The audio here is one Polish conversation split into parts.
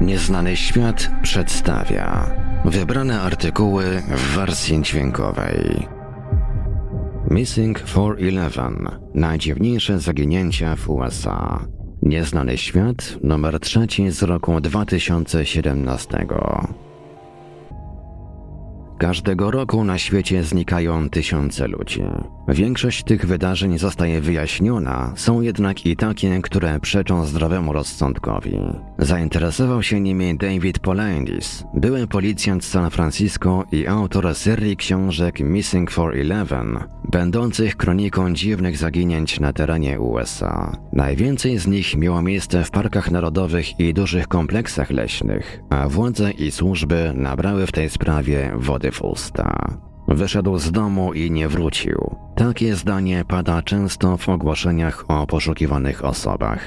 Nieznany świat przedstawia wybrane artykuły w wersji dźwiękowej. Missing 411 Najdziwniejsze zaginięcia w USA. Nieznany świat numer trzeci z roku 2017. Każdego roku na świecie znikają tysiące ludzi. Większość tych wydarzeń zostaje wyjaśniona, są jednak i takie, które przeczą zdrowemu rozsądkowi. Zainteresował się nimi David Polandis, były policjant z San Francisco i autor serii książek Missing 411, będących kroniką dziwnych zaginięć na terenie USA. Najwięcej z nich miało miejsce w parkach narodowych i dużych kompleksach leśnych, a władze i służby nabrały w tej sprawie wody w usta. Wyszedł z domu i nie wrócił. Takie zdanie pada często w ogłoszeniach o poszukiwanych osobach.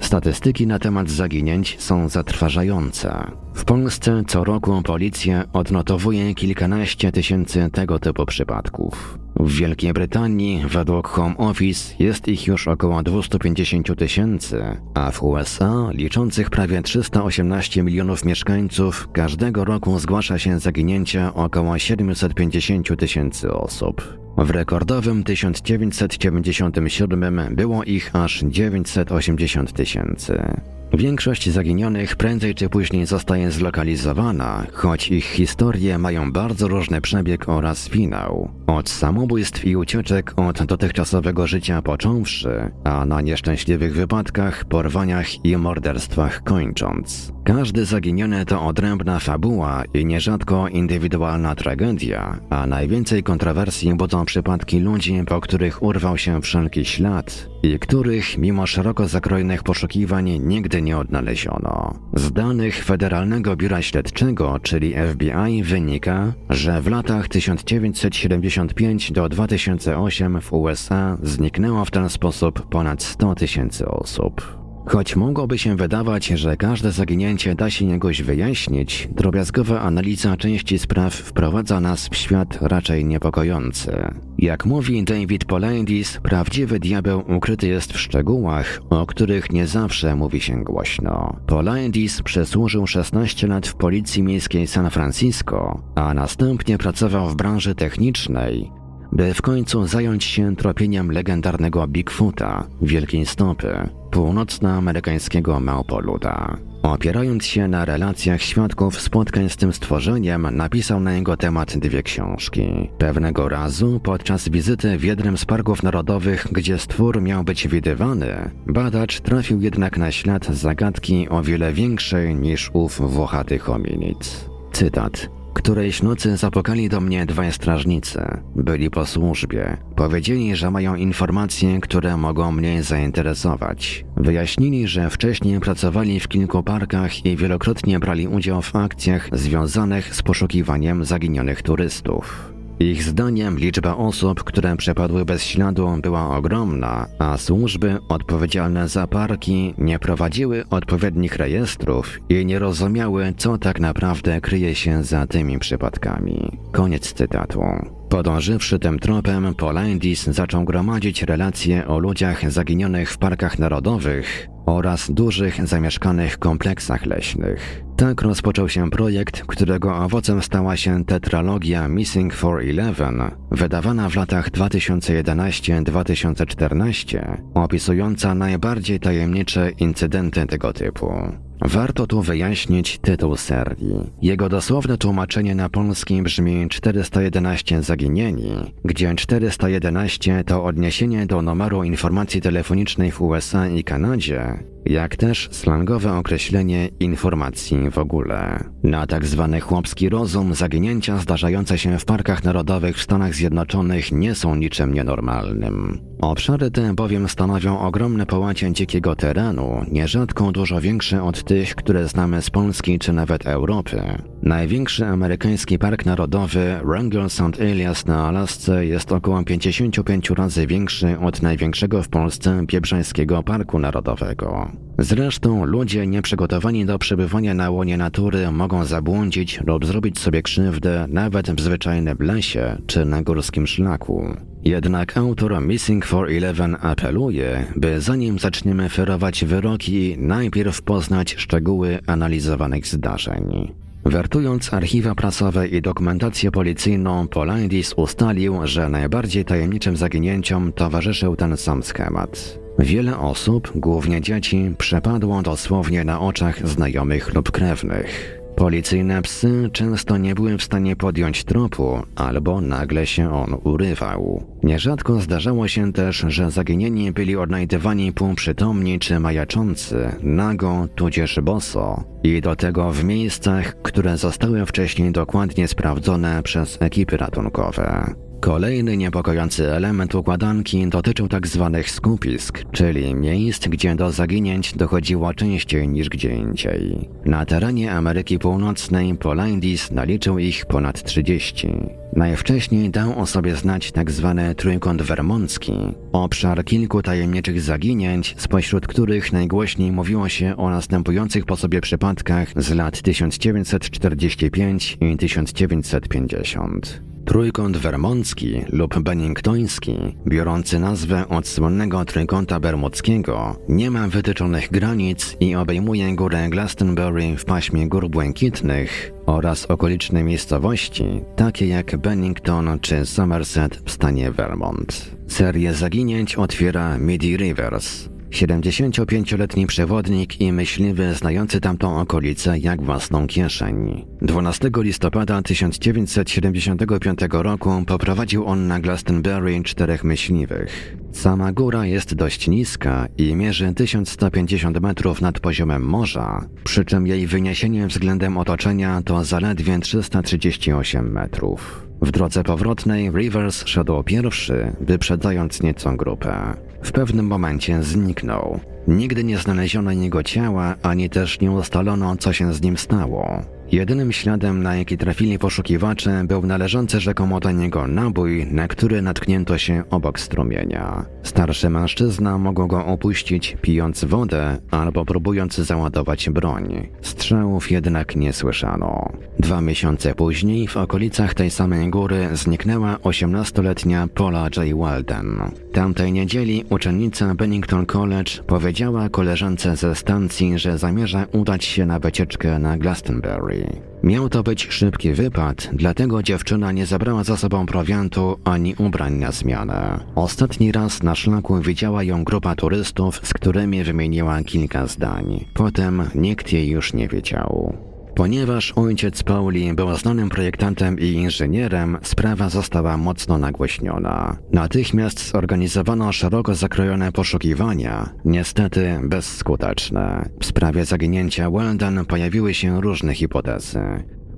Statystyki na temat zaginięć są zatrważające. W Polsce co roku policja odnotowuje kilkanaście tysięcy tego typu przypadków. W Wielkiej Brytanii według Home Office jest ich już około 250 tysięcy, a w USA, liczących prawie 318 milionów mieszkańców, każdego roku zgłasza się zaginięcia około 750 tysięcy osób. W rekordowym 1997 było ich aż 980 tysięcy. Większość zaginionych prędzej czy później zostaje zlokalizowana, choć ich historie mają bardzo różny przebieg oraz finał. Od samobójstw i ucieczek od dotychczasowego życia począwszy, a na nieszczęśliwych wypadkach, porwaniach i morderstwach kończąc. Każdy zaginiony to odrębna fabuła i nierzadko indywidualna tragedia, a najwięcej kontrowersji budzą przypadki ludzi, po których urwał się wszelki ślad i których, mimo szeroko zakrojonych poszukiwań, nigdy nie odnaleziono. Z danych Federalnego Biura Śledczego, czyli FBI, wynika, że w latach 1975 do 2008 w USA zniknęło w ten sposób ponad 100 tysięcy osób. Choć mogłoby się wydawać, że każde zaginięcie da się jakoś wyjaśnić, drobiazgowa analiza części spraw wprowadza nas w świat raczej niepokojący. Jak mówi David Polandis, prawdziwy diabeł ukryty jest w szczegółach, o których nie zawsze mówi się głośno. Polandis przesłużył 16 lat w Policji Miejskiej San Francisco, a następnie pracował w branży technicznej, by w końcu zająć się tropieniem legendarnego Bigfoota, wielkiej stopy, północnoamerykańskiego małpoluda. Opierając się na relacjach świadków spotkań z tym stworzeniem, napisał na jego temat dwie książki. Pewnego razu, podczas wizyty w jednym z parków narodowych, gdzie stwór miał być widywany, badacz trafił jednak na ślad zagadki o wiele większej niż ów włochaty hominid. Cytat. Którejś nocy zapukali do mnie dwaj strażnicy. Byli po służbie. Powiedzieli, że mają informacje, które mogą mnie zainteresować. Wyjaśnili, że wcześniej pracowali w kilku parkach i wielokrotnie brali udział w akcjach związanych z poszukiwaniem zaginionych turystów. Ich zdaniem liczba osób, które przepadły bez śladu była ogromna, a służby odpowiedzialne za parki nie prowadziły odpowiednich rejestrów i nie rozumiały, co tak naprawdę kryje się za tymi przypadkami. Koniec cytatu. Podążywszy tym tropem, Polandis zaczął gromadzić relacje o ludziach zaginionych w parkach narodowych oraz dużych zamieszkanych kompleksach leśnych. Tak rozpoczął się projekt, którego owocem stała się tetralogia Missing 411, wydawana w latach 2011-2014, opisująca najbardziej tajemnicze incydenty tego typu. Warto tu wyjaśnić tytuł serii. Jego dosłowne tłumaczenie na polski brzmi 411 zaginieni, gdzie 411 to odniesienie do numeru informacji telefonicznej w USA i Kanadzie, jak też slangowe określenie informacji w ogóle. Na tak zwany chłopski rozum zaginięcia zdarzające się w parkach narodowych w Stanach Zjednoczonych nie są niczym nienormalnym. Obszary te bowiem stanowią ogromne połacie dzikiego terenu, nierzadko dużo większe od tych, które znamy z Polski czy nawet Europy. Największy amerykański park narodowy Wrangell St. Elias na Alasce jest około 55 razy większy od największego w Polsce Biebrzańskiego Parku Narodowego. Zresztą ludzie nieprzygotowani do przebywania na łonie natury mogą zabłądzić lub zrobić sobie krzywdę nawet w zwyczajnym lesie czy na górskim szlaku. Jednak autor Missing 411 apeluje, by zanim zaczniemy ferować wyroki, najpierw poznać szczegóły analizowanych zdarzeń. Wertując archiwa prasowe i dokumentację policyjną, Polaidis ustalił, że najbardziej tajemniczym zaginięciom towarzyszył ten sam schemat. Wiele osób, głównie dzieci, przepadło dosłownie na oczach znajomych lub krewnych. Policyjne psy często nie były w stanie podjąć tropu, albo nagle się on urywał. Nierzadko zdarzało się też, że zaginieni byli odnajdywani półprzytomni czy majaczący, nago tudzież boso, i do tego w miejscach, które zostały wcześniej dokładnie sprawdzone przez ekipy ratunkowe. Kolejny niepokojący element układanki dotyczył. Tak skupisk, czyli miejsc, gdzie do zaginięć dochodziło częściej niż gdzie indziej. Na terenie Ameryki Północnej Polaindis naliczył ich ponad 30. Najwcześniej dał o sobie znać tzw. Tak trójkąt wermoncki, obszar kilku tajemniczych zaginięć, spośród których najgłośniej mówiło się o następujących po sobie przypadkach z lat 1945 i 1950. Trójkąt wermoncki lub benningtoński, biorący nazwę od słynnego trójkąta bermudzkiego, nie ma wytyczonych granic i obejmuje górę Glastonbury w paśmie gór błękitnych oraz okoliczne miejscowości, takie jak Bennington czy Somerset w stanie Vermont. Serię zaginięć otwiera Midi Rivers, 75-letni przewodnik i myśliwy znający tamtą okolicę jak własną kieszeń. 12 listopada 1975 roku poprowadził on na Glastonbury czterech myśliwych. Sama góra jest dość niska i mierzy 1150 metrów nad poziomem morza, przy czym jej wyniesienie względem otoczenia to zaledwie 338 metrów. W drodze powrotnej Rivers szedł pierwszy, wyprzedzając nieco grupę. W pewnym momencie zniknął. Nigdy nie znaleziono jego ciała, ani też nie ustalono, co się z nim stało. Jedynym śladem, na jaki trafili poszukiwacze, był należący rzekomo do niego nabój, na który natknięto się obok strumienia. Starszy mężczyzna mógł go opuścić, pijąc wodę albo próbując załadować broń. Strzałów jednak nie słyszano. Dwa miesiące później w okolicach tej samej góry zniknęła 18-letnia Paula J. Walden. Tamtej niedzieli uczennica Bennington College powiedziała koleżance ze stacji, że zamierza udać się na wycieczkę na Glastonbury. Miał to być szybki wypad, dlatego dziewczyna nie zabrała za sobą prowiantu ani ubrań na zmianę. Ostatni raz na szlaku widziała ją grupa turystów, z którymi wymieniła kilka zdań. Potem nikt jej już nie wiedział. Ponieważ ojciec Pauli był znanym projektantem i inżynierem, sprawa została mocno nagłośniona. Natychmiast zorganizowano szeroko zakrojone poszukiwania, niestety bezskuteczne. W sprawie zaginięcia Weldon pojawiły się różne hipotezy.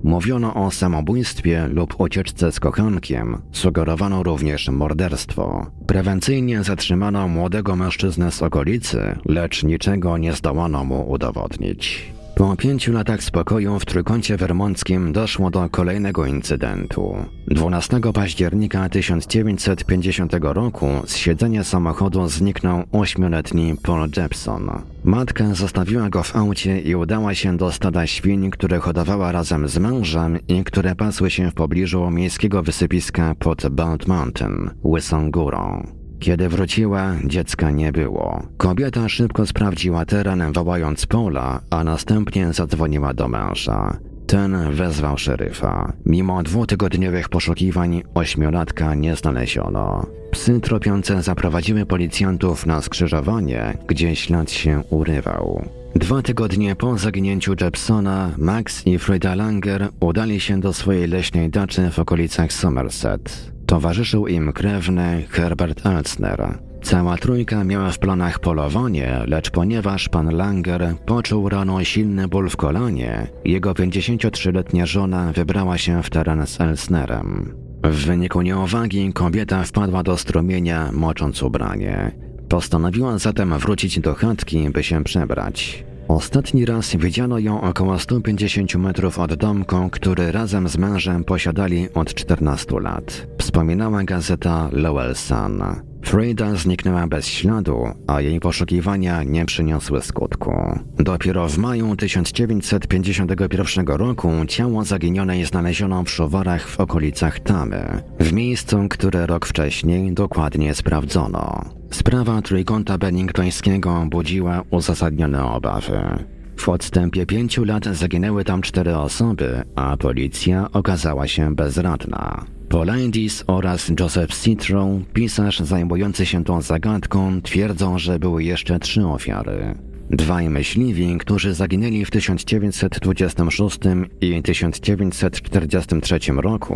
Mówiono o samobójstwie lub ucieczce z kochankiem, sugerowano również morderstwo. Prewencyjnie zatrzymano młodego mężczyznę z okolicy, lecz niczego nie zdołano mu udowodnić. Po pięciu latach spokoju w Trójkącie Wermonckim doszło do kolejnego incydentu. 12 października 1950 roku z siedzenia samochodu zniknął ośmioletni Paul Jepson. Matka zostawiła go w aucie i udała się do stada świń, które hodowała razem z mężem i które pasły się w pobliżu miejskiego wysypiska pod Bald Mountain, Łysą Górą. Kiedy wróciła, dziecka nie było. Kobieta szybko sprawdziła teren, wołając Pola, a następnie zadzwoniła do męża. Ten wezwał szeryfa. Mimo dwutygodniowych poszukiwań ośmiolatka nie znaleziono. Psy tropiące zaprowadziły policjantów na skrzyżowanie, gdzie ślad się urywał. Dwa tygodnie po zaginięciu Jepsona, Max i Frida Langer udali się do swojej leśnej daczy w okolicach Somerset. Towarzyszył im krewny Herbert Elsner. Cała trójka miała w planach polowanie, lecz ponieważ pan Langer poczuł rano silny ból w kolanie, jego 53-letnia żona wybrała się w teren z Elsnerem. W wyniku nieuwagi kobieta wpadła do strumienia, mocząc ubranie. Postanowiła zatem wrócić do chatki, by się przebrać. Ostatni raz widziano ją około 150 metrów od domku, który razem z mężem posiadali od 14 lat. Wspominała gazeta Lowell Sun. Frida zniknęła bez śladu, a jej poszukiwania nie przyniosły skutku. Dopiero w maju 1951 roku ciało zaginionej znaleziono w szuwarach w okolicach Tamy, w miejscu, które rok wcześniej dokładnie sprawdzono. Sprawa trójkąta benningtońskiego budziła uzasadnione obawy. W odstępie pięciu lat zaginęły tam cztery osoby, a policja okazała się bezradna. Landis oraz Joseph Citro, pisarz zajmujący się tą zagadką, twierdzą, że były jeszcze trzy ofiary. Dwaj myśliwi, którzy zaginęli w 1926 i 1943 roku.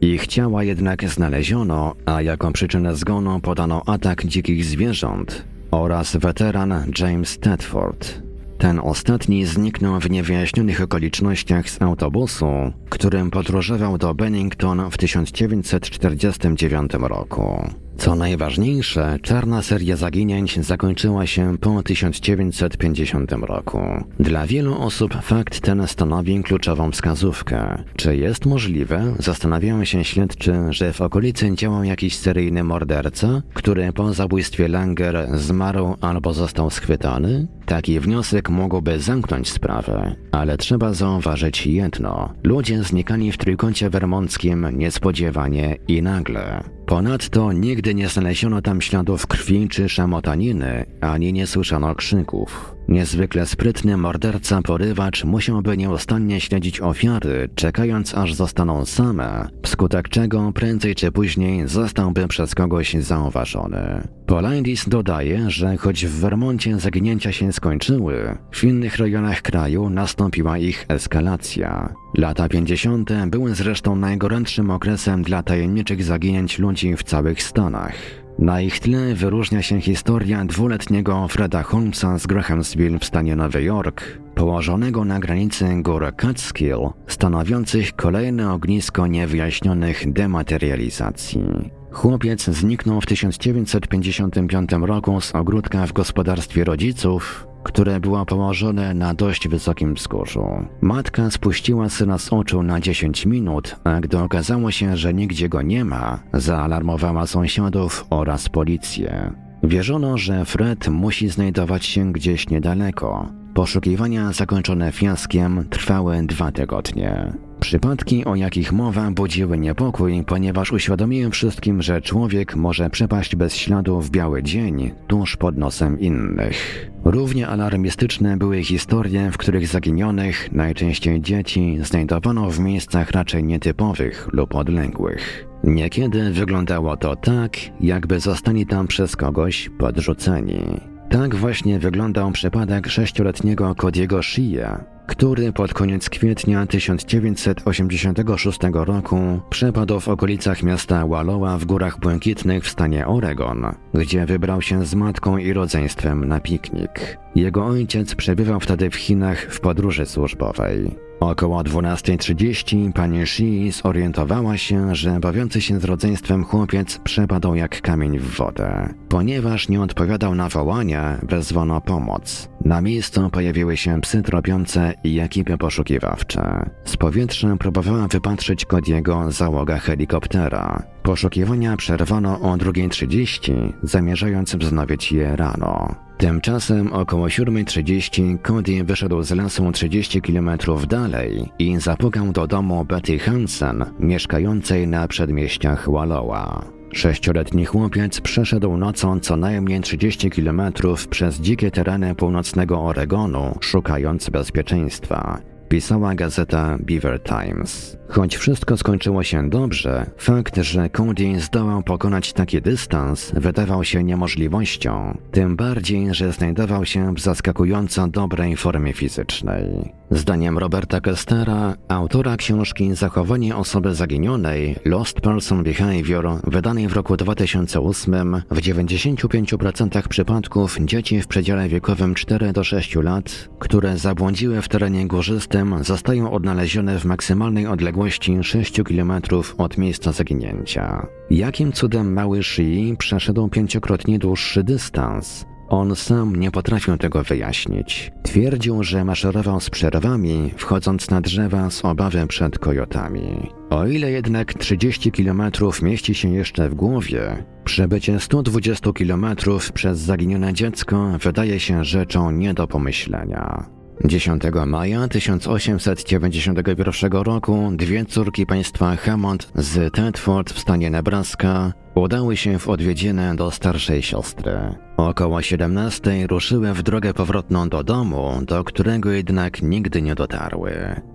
Ich ciała jednak znaleziono, a jako przyczynę zgonu podano atak dzikich zwierząt oraz weteran James Tedford. Ten ostatni zniknął w niewyjaśnionych okolicznościach z autobusu, którym podróżował do Bennington w 1949 roku. Co najważniejsze, czarna seria zaginięć zakończyła się po 1950 roku. Dla wielu osób fakt ten stanowi kluczową wskazówkę. Czy jest możliwe, zastanawiają się śledczy, że w okolicy działał jakiś seryjny morderca, który po zabójstwie Langer zmarł albo został schwytany? Taki wniosek mógłby zamknąć sprawę, ale trzeba zauważyć jedno. Ludzie znikali w trójkącie wermonckim niespodziewanie i nagle. Ponadto nigdy nie znaleziono tam śladów krwi czy szamotaniny, ani nie słyszano krzyków. Niezwykle sprytny morderca porywacz musiałby nieustannie śledzić ofiary, czekając aż zostaną same, wskutek czego prędzej czy później zostałby przez kogoś zauważony. Polaindis dodaje, że choć w Vermoncie zaginięcia się skończyły, w innych rejonach kraju nastąpiła ich eskalacja. Lata 50. były zresztą najgorętszym okresem dla tajemniczych zaginięć ludzi w całych Stanach. Na ich tle wyróżnia się historia dwuletniego Freda Holmesa z Grahamsville w stanie Nowy Jork, położonego na granicy gór Catskill, stanowiących kolejne ognisko niewyjaśnionych dematerializacji. Chłopiec zniknął w 1955 roku z ogródka w gospodarstwie rodziców, które było położone na dość wysokim wzgórzu. Matka spuściła syna z oczu na 10 minut, a gdy okazało się, że nigdzie go nie ma, zaalarmowała sąsiadów oraz policję. Wierzono, że Fred musi znajdować się gdzieś niedaleko. Poszukiwania zakończone fiaskiem trwały dwa tygodnie. Przypadki, o jakich mowa, budziły niepokój, ponieważ uświadomiłem wszystkim, że człowiek może przepaść bez śladu w biały dzień, tuż pod nosem innych. Równie alarmistyczne były historie, w których zaginionych, najczęściej dzieci, znajdowano w miejscach raczej nietypowych lub odległych. Niekiedy wyglądało to tak, jakby zostali tam przez kogoś podrzuceni. Tak właśnie wyglądał przypadek sześcioletniego Cody'ego Shia, który pod koniec kwietnia 1986 roku przepadł w okolicach miasta Wallowa w Górach Błękitnych w stanie Oregon, gdzie wybrał się z matką i rodzeństwem na piknik. Jego ojciec przebywał wtedy w Chinach w podróży służbowej. Około 12.30 pani Shi zorientowała się, że bawiący się z rodzeństwem chłopiec przepadł jak kamień w wodę. Ponieważ nie odpowiadał na wołania, wezwano pomoc. Na miejscu pojawiły się psy tropiące i ekipy poszukiwawcze. Z powietrza próbowała wypatrzyć Kodiego załoga helikoptera. Poszukiwania przerwano o 2.30, zamierzając wznowić je rano. Tymczasem około 7.30 Cody wyszedł z lasu 30 km dalej i zapukał do domu Betty Hansen, mieszkającej na przedmieściach Wallowa. Sześcioletni chłopiec przeszedł nocą co najmniej 30 km przez dzikie tereny północnego Oregonu, szukając bezpieczeństwa pisała gazeta Beaver Times. Choć wszystko skończyło się dobrze, fakt, że Cody zdołał pokonać taki dystans, wydawał się niemożliwością, tym bardziej, że znajdował się w zaskakująco dobrej formie fizycznej. Zdaniem Roberta Kestera, autora książki Zachowanie osoby zaginionej Lost Person Behavior, wydanej w roku 2008, w 95% przypadków dzieci w przedziale wiekowym 4 do 6 lat, które zabłądziły w terenie górzystym, zostają odnalezione w maksymalnej odległości 6 km od miejsca zaginięcia. Jakim cudem mały Shi przeszedł pięciokrotnie dłuższy dystans? On sam nie potrafił tego wyjaśnić. Twierdził, że maszerował z przerwami, wchodząc na drzewa z obawy przed kojotami. O ile jednak 30 km mieści się jeszcze w głowie, przebycie 120 km przez zaginione dziecko wydaje się rzeczą nie do pomyślenia. 10 maja 1891 roku dwie córki państwa Hammond z Tedford w stanie Nebraska udały się w odwiedziny do starszej siostry. Około 17 ruszyły w drogę powrotną do domu, do którego jednak nigdy nie dotarły.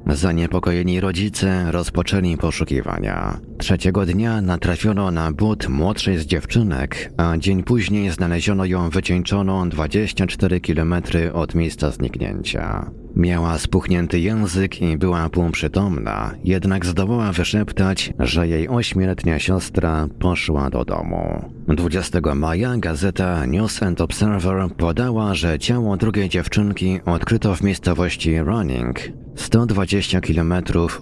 Zaniepokojeni rodzice rozpoczęli poszukiwania. Trzeciego dnia natrafiono na but młodszej z dziewczynek, a dzień później znaleziono ją wycieńczoną 24 km od miejsca zniknięcia. Miała spuchnięty język i była półprzytomna, jednak zdołała wyszeptać, że jej ośmioletnia siostra poszła do domu. 20 maja gazeta News and Observer podała, że ciało drugiej dziewczynki odkryto w miejscowości Running, 120 km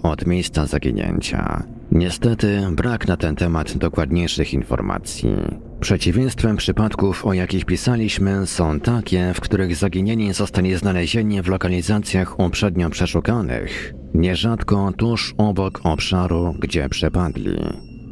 od miejsca zaginięcia. Niestety brak na ten temat dokładniejszych informacji. Przeciwieństwem przypadków, o jakich pisaliśmy, są takie, w których zaginieni zostali znalezieni w lokalizacjach uprzednio przeszukanych, nierzadko tuż obok obszaru, gdzie przepadli.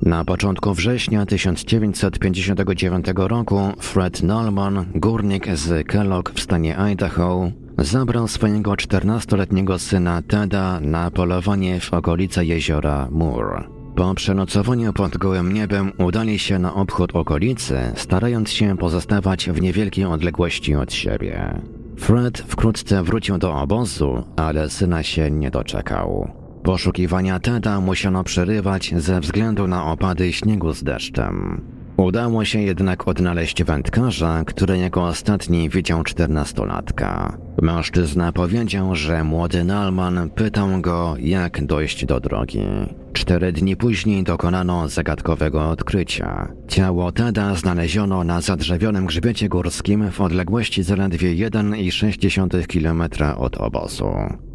Na początku września 1959 roku Fred Nolman, górnik z Kellogg w stanie Idaho, zabrał swojego 14-letniego syna Teda na polowanie w okolice jeziora Moore. Po przenocowaniu pod gołym niebem udali się na obchód okolicy, starając się pozostawać w niewielkiej odległości od siebie. Fred wkrótce wrócił do obozu, ale syna się nie doczekał. Poszukiwania Teda musiano przerywać ze względu na opady śniegu z deszczem. Udało się jednak odnaleźć wędkarza, który jako ostatni widział czternastolatka. Mężczyzna powiedział, że młody Nalman pytał go, jak dojść do drogi. Cztery dni później dokonano zagadkowego odkrycia. Ciało Teda znaleziono na zadrzewionym grzbiecie górskim w odległości zaledwie 1,6 km od obozu.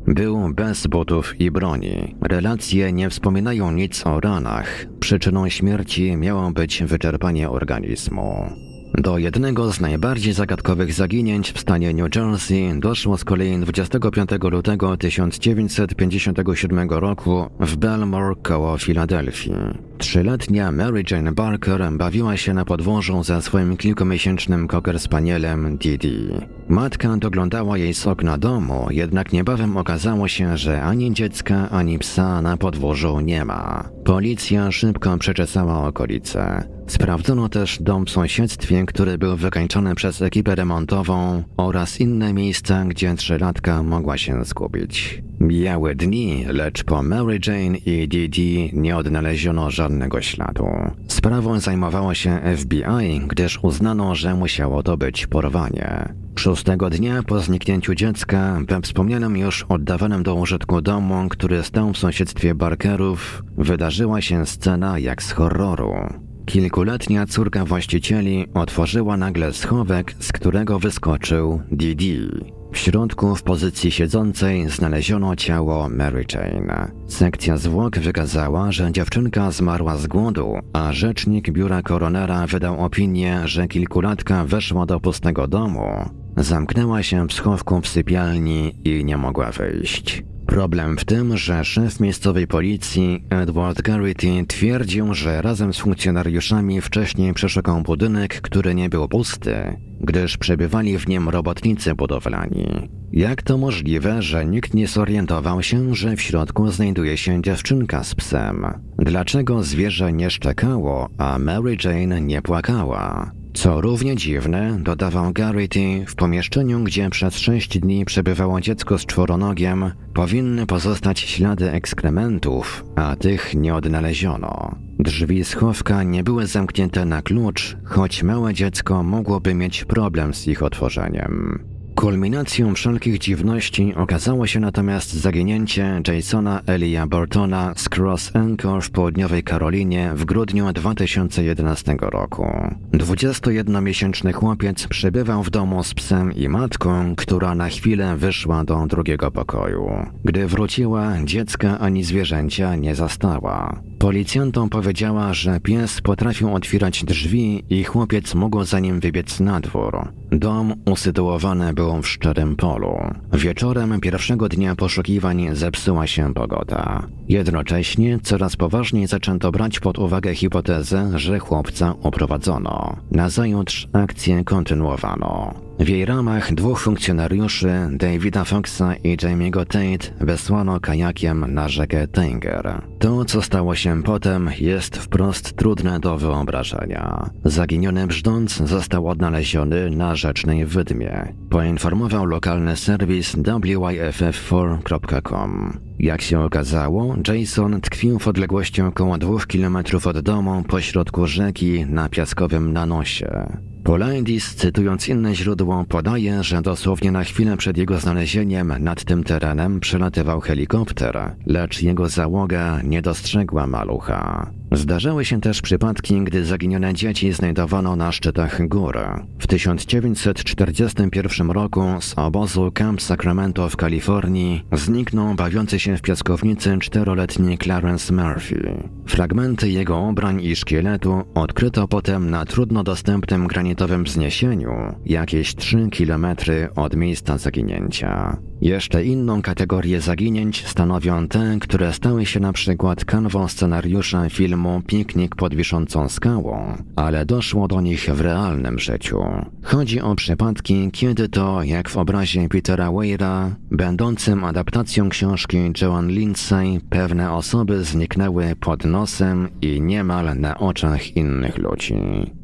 Był bez butów i broni. Relacje nie wspominają nic o ranach. Przyczyną śmierci miało być wyczerpanie organizmu. Do jednego z najbardziej zagadkowych zaginięć w stanie New Jersey doszło z kolei 25 lutego 1957 roku w Belmore koło Filadelfii. Trzyletnia Mary Jane Barker bawiła się na podwórzu ze swoim kilkumiesięcznym cocker spanielem Didi. Matka doglądała jej z okna domu, jednak niebawem okazało się, że ani dziecka, ani psa na podwórzu nie ma. Policja szybko przeczesała okolice. Sprawdzono też dom w sąsiedztwie, który był wykańczony przez ekipę remontową oraz inne miejsca, gdzie trzylatka mogła się zgubić. Mijały dni, lecz po Mary Jane i Didi nie odnaleziono żadnego śladu. Sprawą zajmowało się FBI, gdyż uznano, że musiało to być porwanie. Szóstego dnia po zniknięciu dziecka, we wspomnianym już oddawanym do użytku domu, który stał w sąsiedztwie Barkerów, wydarzyła się scena jak z horroru. Kilkuletnia córka właścicieli otworzyła nagle schowek, z którego wyskoczył Didi. W środku, w pozycji siedzącej, znaleziono ciało Mary Jane. Sekcja zwłok wykazała, że dziewczynka zmarła z głodu, a rzecznik biura koronera wydał opinię, że kilkulatka weszła do pustego domu, zamknęła się w schowku w sypialni i nie mogła wyjść. Problem w tym, że szef miejscowej policji Edward Garrity twierdził, że razem z funkcjonariuszami wcześniej przeszukał budynek, który nie był pusty, gdyż przebywali w nim robotnicy budowlani. Jak to możliwe, że nikt nie zorientował się, że w środku znajduje się dziewczynka z psem? Dlaczego zwierzę nie szczekało, a Mary Jane nie płakała? Co równie dziwne, dodawał Garrity, w pomieszczeniu, gdzie przez sześć dni przebywało dziecko z czworonogiem, powinny pozostać ślady ekskrementów, a tych nie odnaleziono. Drzwi schowka nie były zamknięte na klucz, choć małe dziecko mogłoby mieć problem z ich otworzeniem. Kulminacją wszelkich dziwności okazało się natomiast zaginięcie Jasona Elia Burtona z Cross Anchor w południowej Karolinie w grudniu 2011 roku. 21-miesięczny chłopiec przebywał w domu z psem i matką, która na chwilę wyszła do drugiego pokoju. Gdy wróciła, dziecka ani zwierzęcia nie zastała. Policjantom powiedziała, że pies potrafił otwierać drzwi i chłopiec mógł za nim wybiec na dwór. Dom usytuowany był w szczerym polu. Wieczorem pierwszego dnia poszukiwań zepsuła się pogoda. Jednocześnie coraz poważniej zaczęto brać pod uwagę hipotezę, że chłopca uprowadzono. Nazajutrz akcję kontynuowano. W jej ramach dwóch funkcjonariuszy, Davida Foxa i Jamie'ego Tate, wesłano kajakiem na rzekę Tanger. To, co stało się potem, jest wprost trudne do wyobrażenia. Zaginiony brzdąc został odnaleziony na rzecznej wydmie, poinformował lokalny serwis wyff4.com. Jak się okazało, Jason tkwił w odległości około dwóch kilometrów od domu pośrodku rzeki na piaskowym nanosie. Polaidis, cytując inne źródło, podaje, że dosłownie na chwilę przed jego znalezieniem nad tym terenem przelatywał helikopter, lecz jego załoga nie dostrzegła malucha. Zdarzały się też przypadki, gdy zaginione dzieci znajdowano na szczytach gór. W 1941 roku z obozu Camp Sacramento w Kalifornii zniknął bawiący się w piaskownicy czteroletni Clarence Murphy. Fragmenty jego ubrań i szkieletu odkryto potem na trudno dostępnym granitowym wzniesieniu, jakieś 3 kilometry od miejsca zaginięcia. Jeszcze inną kategorię zaginięć stanowią te, które stały się na przykład kanwą scenariusza filmu Piknik pod wiszącą skałą, ale doszło do nich w realnym życiu. Chodzi o przypadki, kiedy to, jak w obrazie Petera Weira, będącym adaptacją książki Joan Lindsay, pewne osoby zniknęły pod nosem i niemal na oczach innych ludzi.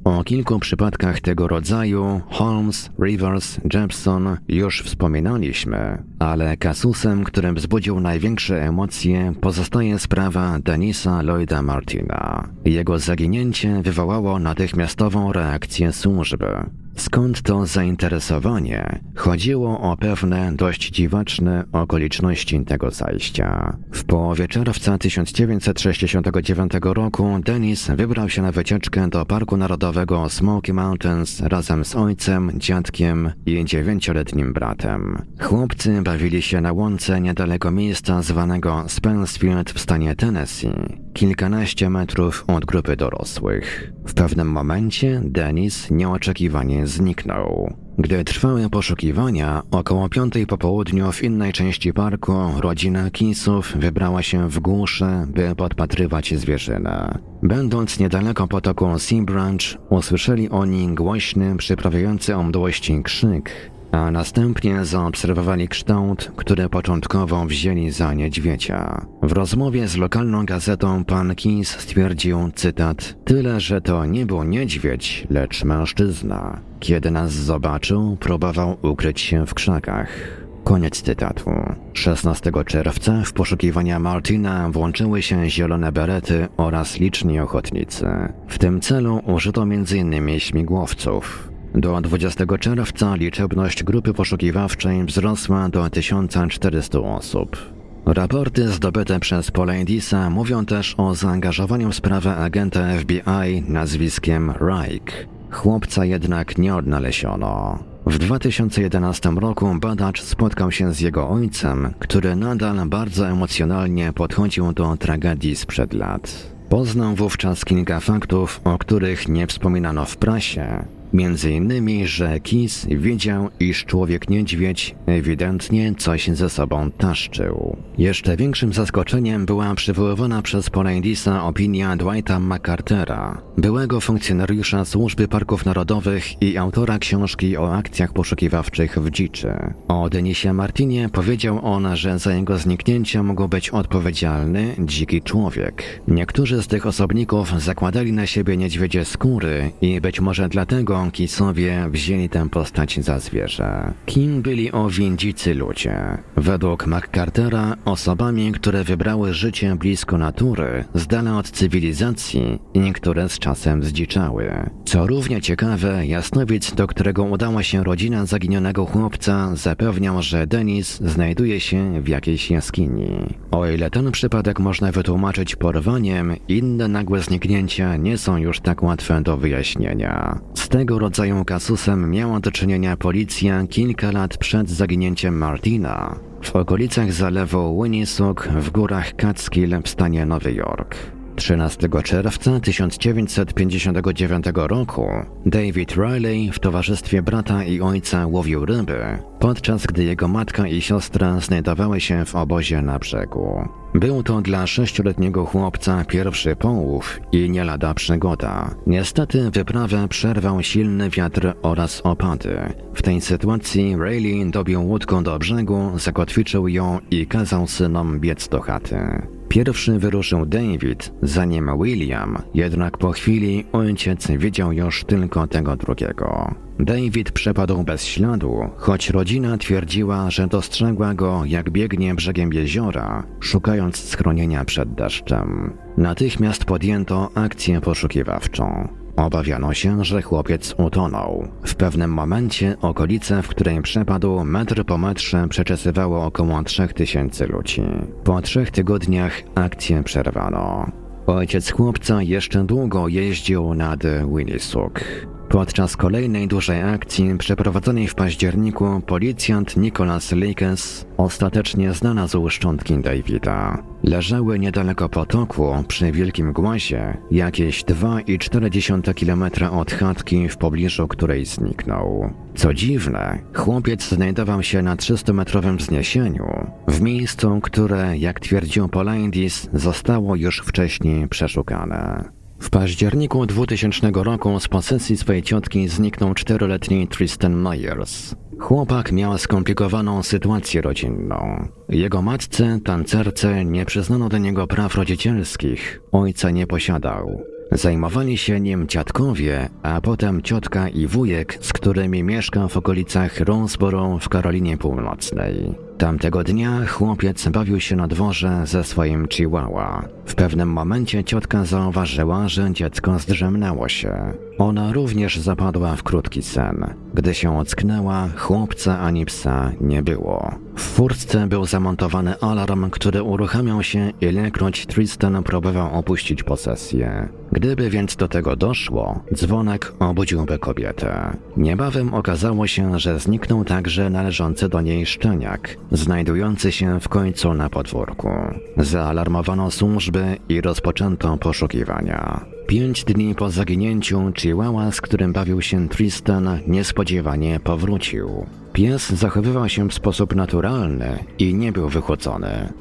O kilku przypadkach tego rodzaju Holmes, Rivers, Jepson już wspominaliśmy, ale kasusem, którym wzbudził największe emocje, pozostaje sprawa Denisa Lloyda Martina. Jego zaginięcie wywołało natychmiastową reakcję służby. Skąd to zainteresowanie? Chodziło o pewne dość dziwaczne okoliczności tego zajścia. W połowie czerwca 1969 roku Denis wybrał się na wycieczkę do Parku Narodowego Smoky Mountains razem z ojcem, dziadkiem i dziewięcioletnim bratem. Chłopcy bawili się na łące niedaleko miejsca zwanego Spencfield w stanie Tennessee, kilkanaście metrów od grupy dorosłych. W pewnym momencie Denis nieoczekiwanie zniknął. Gdy trwały poszukiwania, około piątej po południu w innej części parku rodzina Kisów wybrała się w głusze, by podpatrywać zwierzynę. Będąc niedaleko potoku Sea Branch, usłyszeli oni głośny, przyprawiający o mdłości krzyk, a następnie zaobserwowali kształt, który początkowo wzięli za niedźwiedzia. W rozmowie z lokalną gazetą pan Keyes stwierdził, cytat, tyle, że to nie był niedźwiedź, lecz mężczyzna. Kiedy nas zobaczył, próbował ukryć się w krzakach. Koniec cytatu. 16 czerwca w poszukiwania Martina włączyły się zielone berety oraz liczni ochotnicy. W tym celu użyto m.in. śmigłowców. Do 20 czerwca liczebność grupy poszukiwawczej wzrosła do 1400 osób. Raporty zdobyte przez Polandisa mówią też o zaangażowaniu w sprawę agenta FBI nazwiskiem Reich. Chłopca jednak nie odnaleziono. W 2011 roku badacz spotkał się z jego ojcem, który nadal bardzo emocjonalnie podchodził do tragedii sprzed lat. Poznał wówczas kilka faktów, o których nie wspominano w prasie, Między innymi, że Kis wiedział, iż człowiek niedźwiedź ewidentnie coś ze sobą taszczył. Jeszcze większym zaskoczeniem była przywoływana przez Polandisa opinia Dwighta McCartera, byłego funkcjonariusza Służby Parków Narodowych i autora książki o akcjach poszukiwawczych w dziczy. O Denisie Martinie powiedział on, że za jego zniknięcie mógł być odpowiedzialny dziki człowiek. Niektórzy z tych osobników zakładali na siebie niedźwiedzie skóry i być może dlatego Kisowie wzięli tę postać za zwierzę. Kim byli owi dzicy ludzie? Według McCartera osobami, które wybrały życie blisko natury, z dala od cywilizacji i które z czasem zdziczały. Co równie ciekawe, jasnowic, do którego udała się rodzina zaginionego chłopca, zapewniał, że Denis znajduje się w jakiejś jaskini. O ile ten przypadek można wytłumaczyć porwaniem, inne nagłe zniknięcia nie są już tak łatwe do wyjaśnienia. Z tego tego rodzaju kasusem miała do czynienia policja kilka lat przed zaginięciem Martina w okolicach zalewu Winnisook w górach Catskill w stanie Nowy Jork. 13 czerwca 1959 roku David Riley w towarzystwie brata i ojca łowił ryby, podczas gdy jego matka i siostra znajdowały się w obozie na brzegu. Był to dla sześcioletniego chłopca pierwszy połów i nie lada przygoda. Niestety wyprawę przerwał silny wiatr oraz opady. W tej sytuacji Rayleigh dobił łódką do brzegu, zakotwiczył ją i kazał synom biec do chaty. Pierwszy wyruszył David, zanim William, jednak po chwili ojciec widział już tylko tego drugiego. David przepadł bez śladu, choć rodzina twierdziła, że dostrzegła go jak biegnie brzegiem jeziora, szukając schronienia przed deszczem. Natychmiast podjęto akcję poszukiwawczą. Obawiano się, że chłopiec utonął. W pewnym momencie okolice, w której przepadł, metr po metrze przeczesywało około 3000 ludzi. Po trzech tygodniach akcję przerwano. Ojciec chłopca jeszcze długo jeździł nad Winnisuk. Podczas kolejnej dużej akcji przeprowadzonej w październiku policjant Nicholas Lakes ostatecznie znalazł szczątki Davida. Leżały niedaleko potoku przy Wielkim Głazie, jakieś 2,4 km od chatki, w pobliżu której zniknął. Co dziwne, chłopiec znajdował się na 300-metrowym wzniesieniu, w miejscu, które, jak twierdził Polaindis, zostało już wcześniej przeszukane. W październiku 2000 roku z posesji swojej ciotki zniknął czteroletni Tristan Myers. Chłopak miał skomplikowaną sytuację rodzinną. Jego matce, tancerce, nie przyznano do niego praw rodzicielskich, ojca nie posiadał. Zajmowali się nim dziadkowie, a potem ciotka i wujek, z którymi mieszkał w okolicach Roseboro w Karolinie Północnej. Tamtego dnia chłopiec bawił się na dworze ze swoim chihuahua. W pewnym momencie ciotka zauważyła, że dziecko zdrzemnęło się. Ona również zapadła w krótki sen. Gdy się ocknęła, chłopca ani psa nie było. W furtce był zamontowany alarm, który uruchamiał się, ilekroć Tristan próbował opuścić posesję. Gdyby więc do tego doszło, dzwonek obudziłby kobietę. Niebawem okazało się, że zniknął także należący do niej szczeniak, znajdujący się w końcu na podwórku. Zaalarmowano służby i rozpoczęto poszukiwania. Pięć dni po zaginięciu Chihuahua, z którym bawił się Tristan, niespodziewanie powrócił. Pies zachowywał się w sposób naturalny i nie był wychłodzony.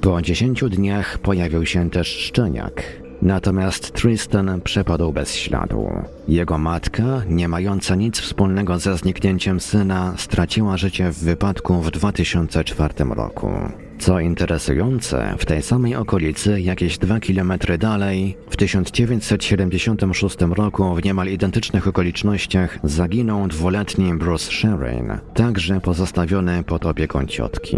Po dziesięciu dniach pojawił się też szczeniak. Natomiast Tristan przepadł bez śladu. Jego matka, nie mająca nic wspólnego ze zniknięciem syna, straciła życie w wypadku w 2004 roku. Co interesujące, w tej samej okolicy, jakieś dwa kilometry dalej, w 1976 roku w niemal identycznych okolicznościach zaginął dwuletni Bruce Sherin, także pozostawiony pod opieką ciotki.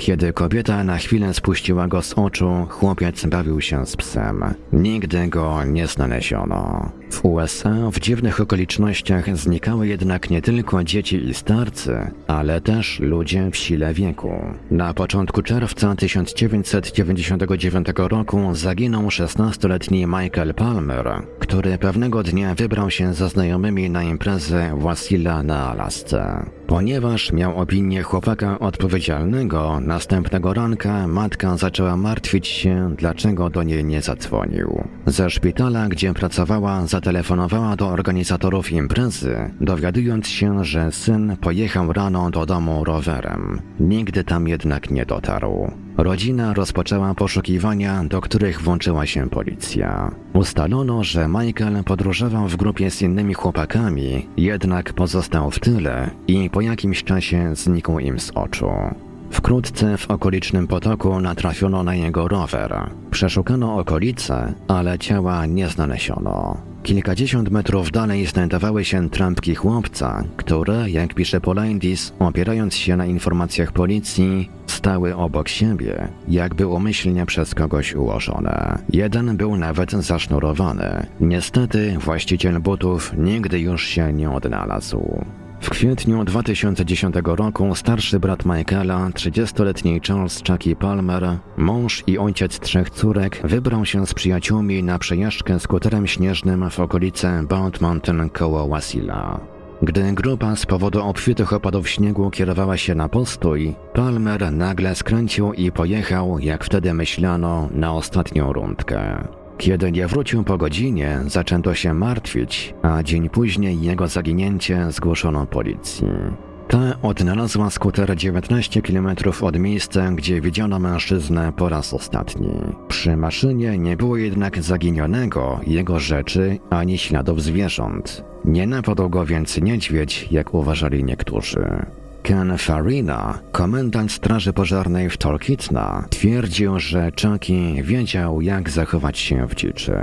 Kiedy kobieta na chwilę spuściła go z oczu, chłopiec bawił się z psem. Nigdy go nie znaleziono. W USA w dziwnych okolicznościach znikały jednak nie tylko dzieci i starcy, ale też ludzie w sile wieku. Na początku czerwca 1999 roku zaginął 16-letni Michael Palmer, który pewnego dnia wybrał się ze znajomymi na imprezę Wasilla na Alasce. Ponieważ miał opinię chłopaka odpowiedzialnego, następnego ranka matka zaczęła martwić się, dlaczego do niej nie zadzwonił. Ze szpitala, gdzie pracowała, zatelefonowała do organizatorów imprezy, dowiadując się, że syn pojechał rano do domu rowerem. Nigdy tam jednak nie dotarł. Rodzina rozpoczęła poszukiwania, do których włączyła się policja. Ustalono, że Michael podróżował w grupie z innymi chłopakami, jednak pozostał w tyle i po jakimś czasie znikł im z oczu. Wkrótce w okolicznym potoku natrafiono na jego rower. Przeszukano okolice, ale ciała nie znaleziono. Kilkadziesiąt metrów dalej znajdowały się trampki chłopca, które, jak pisze Polaindis, opierając się na informacjach policji, stały obok siebie, jakby umyślnie przez kogoś ułożone. Jeden był nawet zasznurowany. Niestety właściciel butów nigdy już się nie odnalazł. W kwietniu 2010 roku starszy brat Michaela, 30-letni Charles Chucky Palmer, mąż i ojciec trzech córek, wybrał się z przyjaciółmi na przejażdżkę skuterem śnieżnym w okolice Bound Mountain koło Wasilla. Gdy grupa z powodu obfitych opadów śniegu kierowała się na postój, Palmer nagle skręcił i pojechał, jak wtedy myślano, na ostatnią rundkę. Kiedy nie wrócił po godzinie, zaczęto się martwić, a dzień później jego zaginięcie zgłoszono policji. Ta odnalazła skuter 19 km od miejsca, gdzie widziano mężczyznę po raz ostatni. Przy maszynie nie było jednak zaginionego, jego rzeczy ani śladów zwierząt. Nie napadł go więc niedźwiedź, jak uważali niektórzy. Ken Farina, komendant Straży Pożarnej w Tolkitna, twierdził, że Chucky wiedział, jak zachować się w dziczy.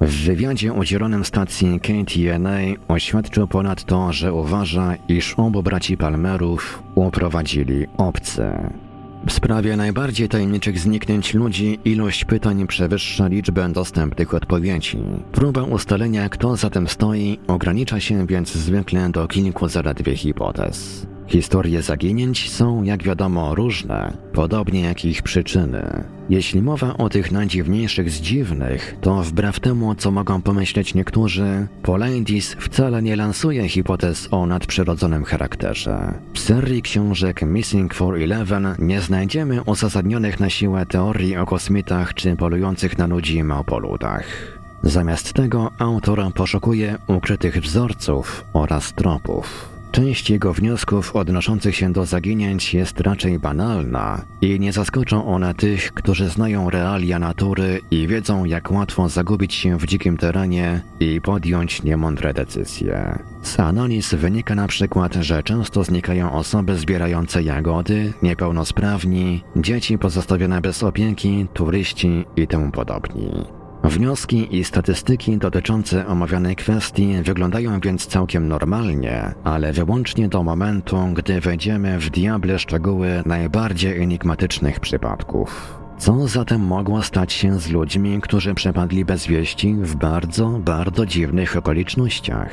W wywiadzie udzielonym stacji KTNA oświadczył ponadto, że uważa, iż obu braci Palmerów uprowadzili obce. W sprawie najbardziej tajemniczych zniknięć ludzi ilość pytań przewyższa liczbę dostępnych odpowiedzi. Próba ustalenia, kto za tym stoi, ogranicza się więc zwykle do kilku zaledwie hipotez. Historie zaginięć są, jak wiadomo, różne, podobnie jak ich przyczyny. Jeśli mowa o tych najdziwniejszych z dziwnych, to wbrew temu, co mogą pomyśleć niektórzy, Polaindis wcale nie lansuje hipotez o nadprzyrodzonym charakterze. W serii książek Missing 411 nie znajdziemy uzasadnionych na siłę teorii o kosmitach czy polujących na ludzi małpoludach. Zamiast tego autor poszukuje ukrytych wzorców oraz tropów. Część jego wniosków odnoszących się do zaginięć jest raczej banalna i nie zaskoczą one tych, którzy znają realia natury i wiedzą, jak łatwo zagubić się w dzikim terenie i podjąć niemądre decyzje. Z analiz wynika na przykład, że często znikają osoby zbierające jagody, niepełnosprawni, dzieci pozostawione bez opieki, turyści i tym podobni. Wnioski i statystyki dotyczące omawianej kwestii wyglądają więc całkiem normalnie, ale wyłącznie do momentu, gdy wejdziemy w diable szczegóły najbardziej enigmatycznych przypadków. Co zatem mogło stać się z ludźmi, którzy przepadli bez wieści w bardzo, bardzo dziwnych okolicznościach?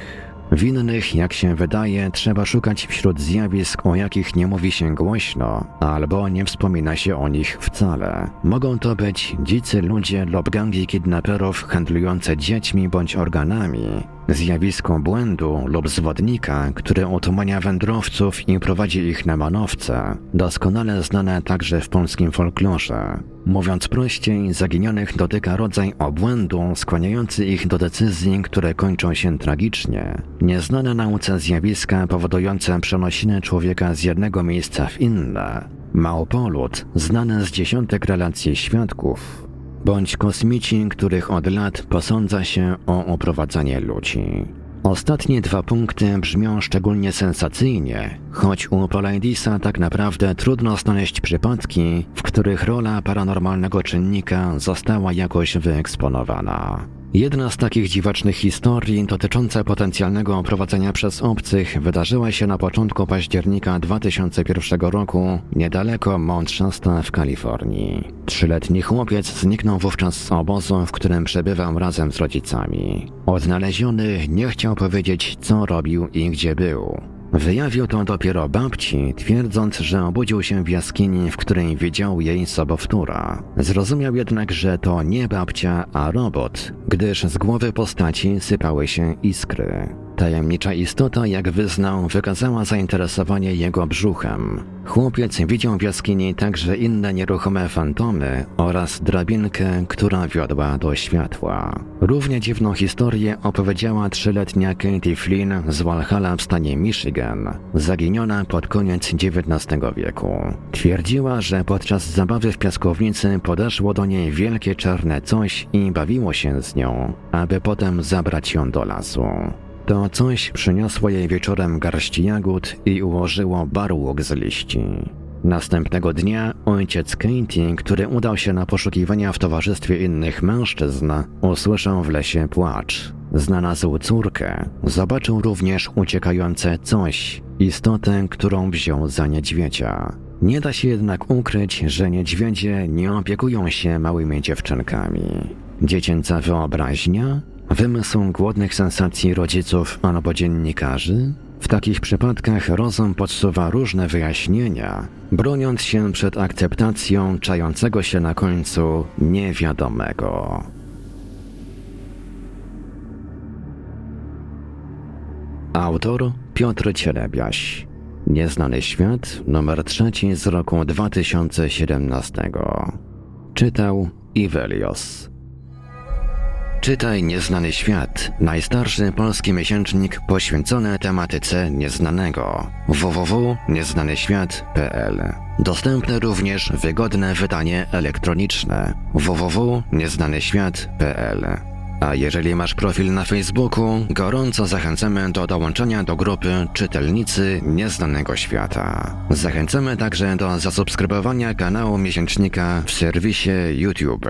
Winnych, jak się wydaje, trzeba szukać wśród zjawisk, o jakich nie mówi się głośno, albo nie wspomina się o nich wcale. Mogą to być dzicy ludzie lub gangi kidnaperów handlujące dziećmi bądź organami, zjawisko błędu lub zwodnika, który otumania wędrowców i prowadzi ich na manowce, doskonale znane także w polskim folklorze. Mówiąc prościej, zaginionych dotyka rodzaj obłędu skłaniający ich do decyzji, które kończą się tragicznie. Nieznane nauce zjawiska powodujące przenosiny człowieka z jednego miejsca w inne. Małpolud, znany z dziesiątek relacji świadków, bądź kosmici, których od lat posądza się o oprowadzanie ludzi. Ostatnie dwa punkty brzmią szczególnie sensacyjnie, choć u Polaidisa tak naprawdę trudno znaleźć przypadki, w których rola paranormalnego czynnika została jakoś wyeksponowana. Jedna z takich dziwacznych historii dotycząca potencjalnego oprowadzenia przez obcych wydarzyła się na początku października 2001 roku niedaleko Mount Shasta w Kalifornii. Trzyletni chłopiec zniknął wówczas z obozu, w którym przebywał razem z rodzicami. Odnaleziony nie chciał powiedzieć, co robił i gdzie był. Wyjawił to dopiero babci, twierdząc, że obudził się w jaskini, w której widział jej sobowtóra. Zrozumiał jednak, że to nie babcia, a robot, gdyż z głowy postaci sypały się iskry. Tajemnicza istota, jak wyznał, wykazała zainteresowanie jego brzuchem. Chłopiec widział w jaskini także inne nieruchome fantomy oraz drabinkę, która wiodła do światła. Równie dziwną historię opowiedziała trzyletnia Katie Flynn z Walhalla w stanie Michigan, zaginiona pod koniec XIX wieku. Twierdziła, że podczas zabawy w piaskownicy podeszło do niej wielkie czarne coś i bawiło się z nią, aby potem zabrać ją do lasu. To coś przyniosło jej wieczorem garści jagód i ułożyło barłok z liści. Następnego dnia ojciec Katie, który udał się na poszukiwania w towarzystwie innych mężczyzn, usłyszał w lesie płacz. Znalazł córkę, zobaczył również uciekające coś, istotę, którą wziął za niedźwiedzia. Nie da się jednak ukryć, że niedźwiedzie nie opiekują się małymi dziewczynkami. Dziecięca wyobraźnia? Wymysł głodnych sensacji rodziców albo dziennikarzy? W takich przypadkach rozum podsuwa różne wyjaśnienia, broniąc się przed akceptacją czającego się na końcu niewiadomego. Autor Piotr Cielebiaś. Nieznany świat, numer trzeci z roku 2017. Czytał Ivelios. Czytaj Nieznany Świat, najstarszy polski miesięcznik poświęcony tematyce nieznanego. www.nieznanyświat.pl Dostępne również wygodne wydanie elektroniczne www.nieznanyświat.pl A jeżeli masz profil na Facebooku, gorąco zachęcamy do dołączenia do grupy Czytelnicy Nieznanego Świata. Zachęcamy także do zasubskrybowania kanału miesięcznika w serwisie YouTube.